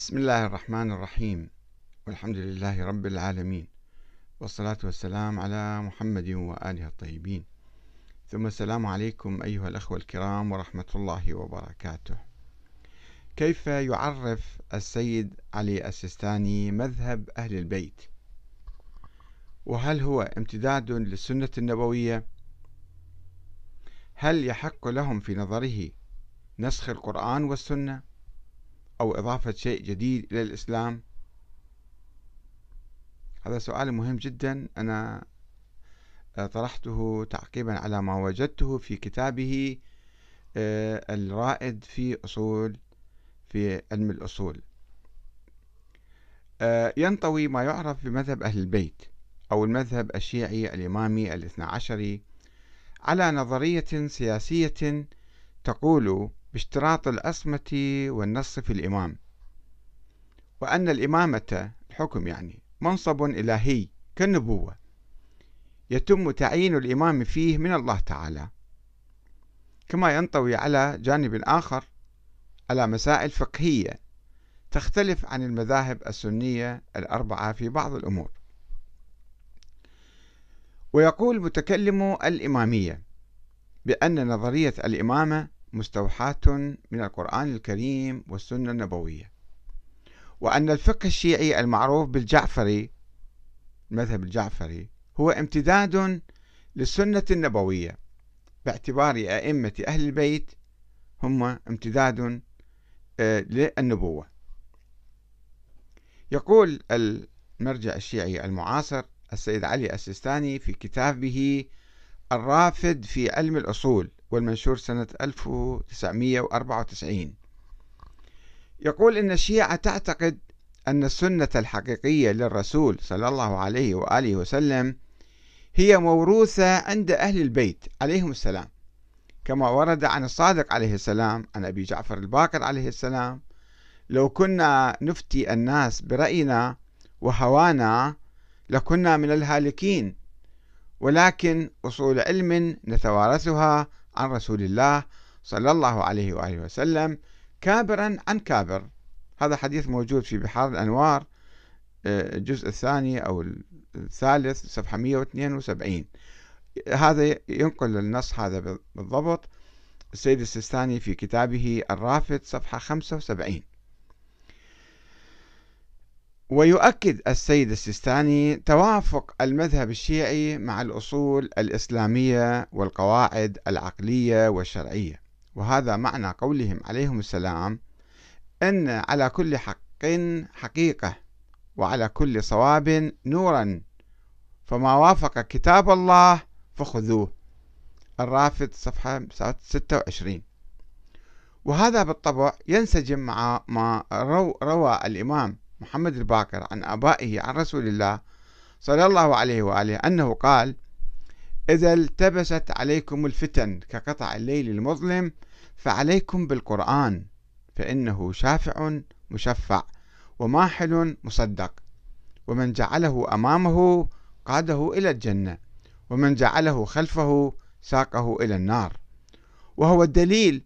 بسم الله الرحمن الرحيم. والحمد لله رب العالمين. والصلاة والسلام على محمد وآله الطيبين. ثم السلام عليكم أيها الأخوة الكرام ورحمة الله وبركاته. كيف يعرف السيد علي السيستاني مذهب أهل البيت؟ وهل هو امتداد للسنة النبوية؟ هل يحق لهم في نظره نسخ القرآن والسنة؟ أو إضافة شيء جديد إلى الإسلام؟ هذا سؤال مهم جدا. أنا طرحته تعقيبا على ما وجدته في كتابه آه، الرائد في أصول في علم الأصول. آه، ينطوي ما يعرف بمذهب أهل البيت أو المذهب الشيعي الإمامي الاثنى عشري على نظرية سياسية تقول باشتراط العصمة والنص في الإمام. وأن الإمامة الحكم يعني منصب إلهي كالنبوة يتم تعيين الإمام فيه من الله تعالى. كما ينطوي على جانب آخر على مسائل فقهية تختلف عن المذاهب السنية الأربعة في بعض الأمور. ويقول متكلم الإمامية بأن نظرية الإمامة مستوحاة من القرآن الكريم والسنة النبوية. وأن الفقه الشيعي المعروف بالجعفري المذهب الجعفري هو امتداد للسنة النبوية. باعتبار أئمة أهل البيت هم امتداد آه، للنبوة. يقول المرجع الشيعي المعاصر السيد علي السيستاني في كتابه الرافد في علم الأصول والمنشور سنة 1994 يقول إن الشيعة تعتقد أن السنة الحقيقية للرسول صلى الله عليه وآله وسلم هي موروثة عند أهل البيت عليهم السلام كما ورد عن الصادق عليه السلام عن أبي جعفر الباقر عليه السلام لو كنا نفتي الناس برأينا وهوانا لكنا من الهالكين ولكن أصول علم نتوارثها عن رسول الله صلى الله عليه وآله وسلم كابرا عن كابر. هذا حديث موجود في بحار الأنوار آه، الجزء الثاني أو الثالث صفحة 172 هذا ينقل النص هذا بالضبط. السيد السيستاني في كتابه الرافد صفحة 75 ويؤكد السيد السيستاني توافق المذهب الشيعي مع الأصول الإسلامية والقواعد العقلية والشرعية. وهذا معنى قولهم عليهم السلام أن على كل حق حقيقة وعلى كل صواب نورا. فما وافق كتاب الله فخذوه. الرافد صفحة 26 وهذا بالطبع ينسجم مع ما روى الإمام محمد الباكر عن آبائه عن رسول الله صلى الله عليه وآله أنه قال إذا التبست عليكم الفتن كقطع الليل المظلم فعليكم بالقرآن فإنه شافع مشفع وماحل مصدق ومن جعله أمامه قاده إلى الجنة ومن جعله خلفه ساقه إلى النار. وهو الدليل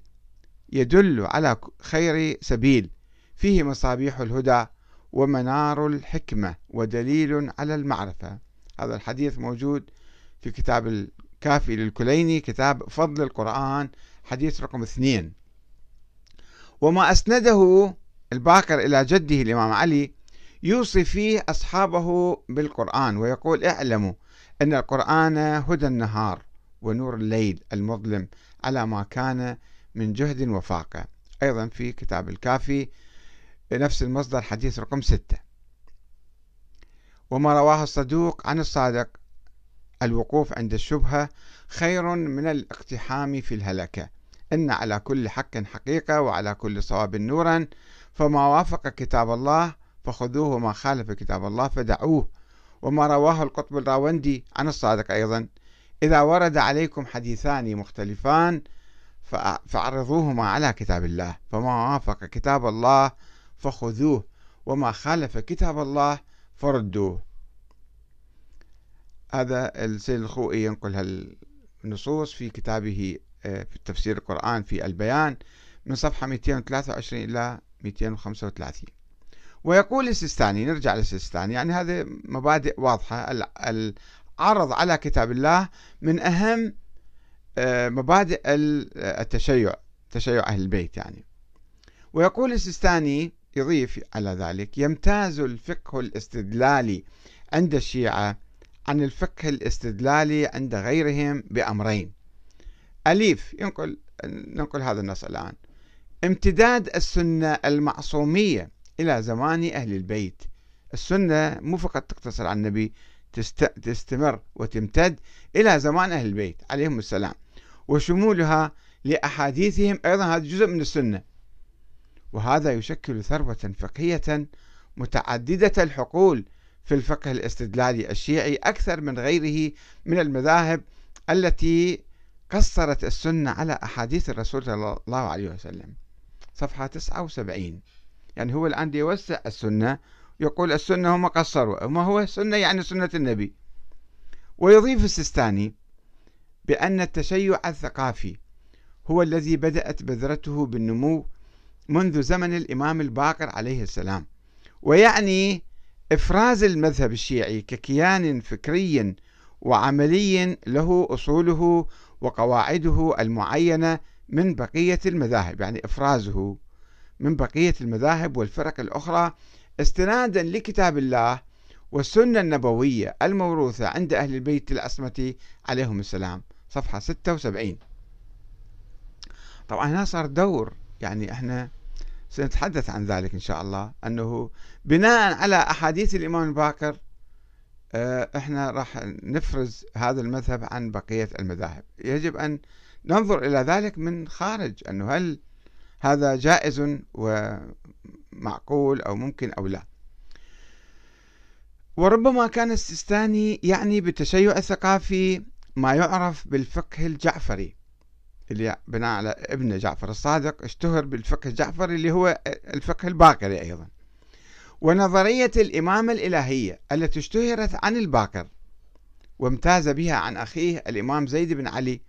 يدل على خير سبيل فيه مصابيح الهدى ومنار الحكمة ودليل على المعرفة. هذا الحديث موجود في كتاب الكافي للكليني كتاب فضل القرآن حديث رقم اثنين. وما أسنده الباكر إلى جده الإمام علي يوصي فيه أصحابه بالقرآن ويقول اعلموا أن القرآن هدى النهار ونور الليل المظلم على ما كان من جهد وفاقة. أيضا في كتاب الكافي نفس المصدر حديث رقم ستة. وما رواه الصدوق عن الصادق. الوقوف عند الشبهة خير من الاقتحام في الهلكة. إن على كل حق حقيقة وعلى كل صواب نورا. فما وافق كتاب الله فخذوه وما خالف كتاب الله فدعوه. وما رواه القطب الراوندي عن الصادق أيضا. إذا ورد عليكم حديثان مختلفان فعرضوهما على كتاب الله. فما وافق كتاب الله فخذوه وما خالف كتاب الله فردوه. هذا السيد الخوئي ينقل هالنصوص في كتابه آه، في تفسير القرآن في البيان من صفحة 223 إلى 235 ويقول السيستاني نرجع للسيستاني يعني هذه مبادئ واضحة. العرض على كتاب الله من أهم آه، مبادئ التشيع تشيع أهل البيت يعني. ويقول السيستاني يضيف على ذلك. يمتاز الفقه الاستدلالي عند الشيعة عن الفقه الاستدلالي عند غيرهم بأمرين. أليف ينقل ننقل هذا النص الآن. امتداد السنة المعصومية إلى زمان أهل البيت. السنة مو فقط تقتصر على النبي تستمر وتمتد إلى زمان أهل البيت عليهم السلام. وشمولها لأحاديثهم أيضا هذا جزء من السنة. وهذا يشكل ثروة فقهية متعددة الحقول في الفقه الاستدلالي الشيعي أكثر من غيره من المذاهب التي قصرت السنة على أحاديث الرسول صلى الله عليه وسلم. صفحة 79 يعني هو الآن يوسع السنة يقول السنة هم قصروا. ما هو السنة؟ يعني سنة النبي. ويضيف السيستاني بأن التشيع الثقافي هو الذي بدأت بذرته بالنمو منذ زمن الإمام الباقر عليه السلام. ويعني إفراز المذهب الشيعي ككيان فكري وعملي له أصوله وقواعده المعينة من بقية المذاهب يعني إفرازه من بقية المذاهب والفرق الأخرى استنادا لكتاب الله والسنة النبوية الموروثة عند أهل البيت العصمة عليهم السلام صفحة 76 طبعا هنا صار دور يعني إحنا سنتحدث عن ذلك إن شاء الله أنه بناء على أحاديث الإمام الباكر آه، إحنا راح نفرز هذا المذهب عن بقية المذاهب. يجب أن ننظر إلى ذلك من خارج أنه هل هذا جائز ومعقول أو ممكن أو لا. وربما كان السيستاني يعني بالتشيع الثقافي ما يعرف بالفقه الجعفري. اللي بناء على ابن جعفر الصادق اشتهر بالفقه الجعفري اللي هو الفقه الباقري أيضا. ونظرية الإمامة الإلهية التي اشتهرت عن الباقر وامتاز بها عن أخيه الإمام زيد بن علي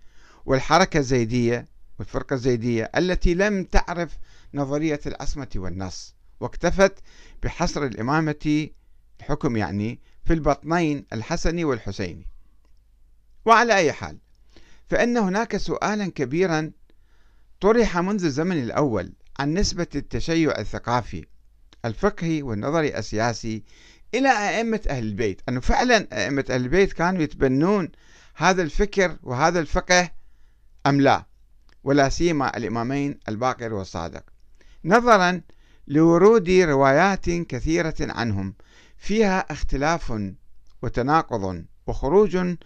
والحركة الزيدية والفرقة الزيدية التي لم تعرف نظرية العصمة والنص واكتفت بحصر الإمامة الحكم يعني في البطنين الحسني والحسيني. وعلى أي حال فإن هناك سؤالا كبيرا طرح منذ الزمن الأول عن نسبة التشيع الثقافي الفقهي والنظري السياسي إلى أئمة أهل البيت. أنه فعلا أئمة أهل البيت كانوا يتبنون هذا الفكر وهذا الفقه أم لا؟ ولا سيما الإمامين الباقر والصادق. نظرا لورود روايات كثيرة عنهم فيها اختلاف وتناقض وخروج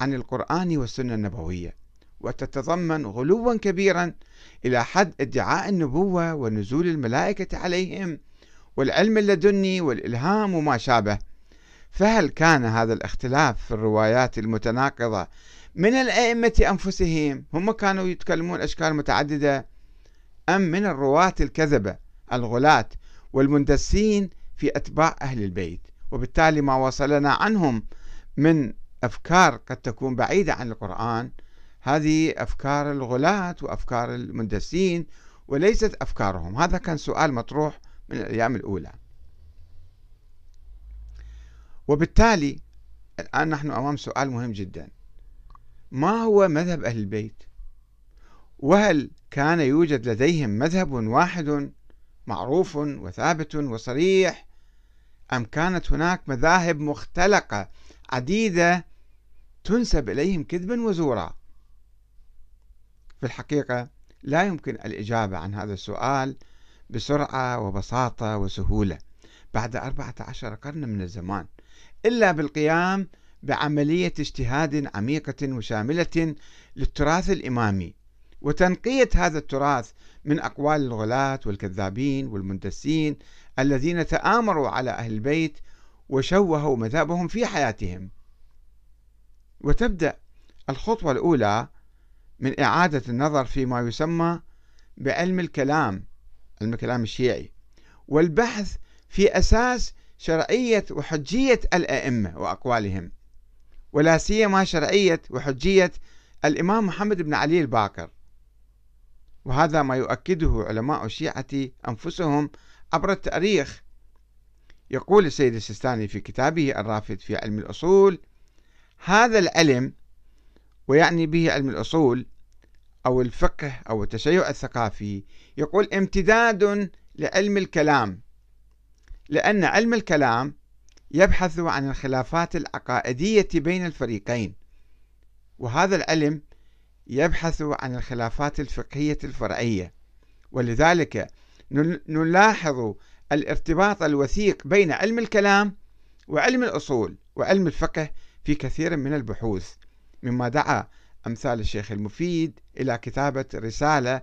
عن القرآن والسنة النبوية وتتضمن غلوا كبيرا إلى حد ادعاء النبوة ونزول الملائكة عليهم والعلم اللدني والإلهام وما شابه. فهل كان هذا الاختلاف في الروايات المتناقضة من الأئمة أنفسهم؟ هم كانوا يتكلمون أشكال متعددة أم من الرواة الكذبة الغلاة والمندسين في أتباع أهل البيت؟ وبالتالي ما وصلنا عنهم من أفكار قد تكون بعيدة عن القرآن. هذه أفكار الغلاة وأفكار المندسين وليست أفكارهم. هذا كان سؤال مطروح من الأيام الأولى. وبالتالي الآن نحن أمام سؤال مهم جدا. ما هو مذهب أهل البيت؟ وهل كان يوجد لديهم مذهب واحد معروف وثابت وصريح؟ أم كانت هناك مذاهب مختلقة عديدة تنسب إليهم كذبا وزورا. في الحقيقة لا يمكن الإجابة عن هذا السؤال بسرعة وبساطة وسهولة بعد أربعة عشر قرن من الزمان إلا بالقيام بعملية اجتهاد عميقة وشاملة للتراث الإمامي وتنقية هذا التراث من أقوال الغلاة والكذابين والمندسين الذين تآمروا على أهل البيت وشوهوا مذهبهم في حياتهم. وتبدأ الخطوة الأولى من إعادة النظر فيما يسمى بعلم الكلام علم الكلام الشيعي والبحث في أساس شرعية وحجية الأئمة وأقوالهم ولا سيما شرعية وحجية الإمام محمد بن علي الباقر وهذا ما يؤكده علماء الشيعة أنفسهم عبر التاريخ يقول السيد السيستاني في كتابه الرافد في علم الأصول هذا العلم ويعني به علم الأصول أو الفقه أو التشيع الثقافي يقول امتداد لعلم الكلام لأن علم الكلام يبحث عن الخلافات العقائدية بين الفريقين وهذا العلم يبحث عن الخلافات الفقهية الفرعية ولذلك نلاحظ الارتباط الوثيق بين علم الكلام وعلم الأصول وعلم الفقه في كثير من البحوث مما دعا أمثال الشيخ المفيد إلى كتابة رسالة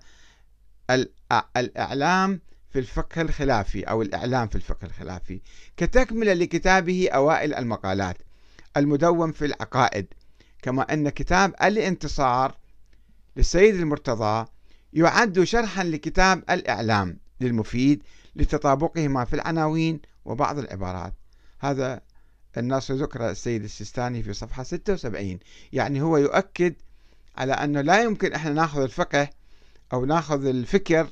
الإعلام في الفقه الخلافي أو الإعلام في الفقه الخلافي كتكملة لكتابه أوائل المقالات المدون في العقائد كما أن كتاب الانتصار للسيد المرتضى يعد شرحا لكتاب الإعلام للمفيد لتطابقهما في العناوين وبعض العبارات. هذا النص ذكر السيد السيستاني في صفحة 76 يعني هو يؤكد على أنه لا يمكن إحنا نأخذ الفقه أو نأخذ الفكر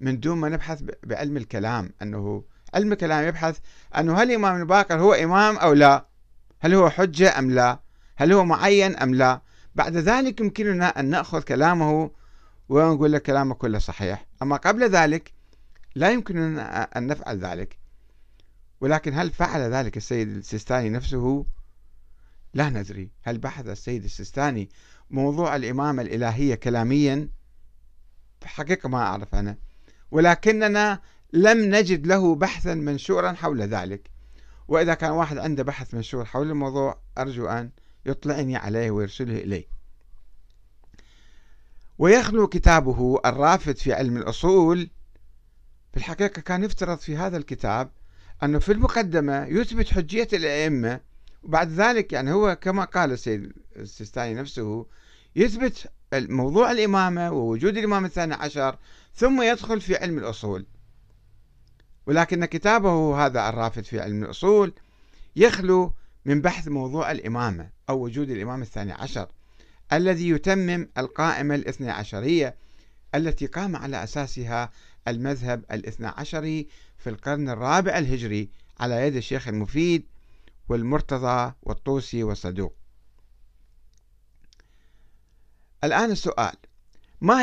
من دون ما نبحث بعلم الكلام. أنه علم الكلام يبحث أنه هل الإمام الباقر هو إمام أو لا؟ هل هو حجة أم لا؟ هل هو معين أم لا؟ بعد ذلك يمكننا أن نأخذ كلامه ونقول لك كلامه كله صحيح. أما قبل ذلك لا يمكننا أن نفعل ذلك. ولكن هل فعل ذلك السيد السيستاني نفسه؟ لا ندري. هل بحث السيد السيستاني موضوع الإمامة الإلهية كلاميا؟ في الحقيقة ما أعرف أنا. ولكننا لم نجد له بحثا منشورا حول ذلك. وإذا كان واحد عنده بحث منشور حول الموضوع أرجو أن يطلعني عليه ويرسله إلي ويخلو كتابه الرافد في علم الأصول في الحقيقة كان يفترض في هذا الكتاب أنه في المقدمة يثبت حجية الأئمة وبعد ذلك يعني هو كما قال السيد السيستاني نفسه يثبت موضوع الإمامة ووجود الإمام الثاني عشر ثم يدخل في علم الأصول. ولكن كتابه هذا الرافد في علم الأصول يخلو من بحث موضوع الإمامة أو وجود الإمام الثاني عشر الذي يتمم القائمة الاثنى عشرية التي قام على أساسها المذهب الاثنى عشري في القرن الرابع الهجري على يد الشيخ المفيد والمرتضى والطوسي والصدوق. الآن السؤال.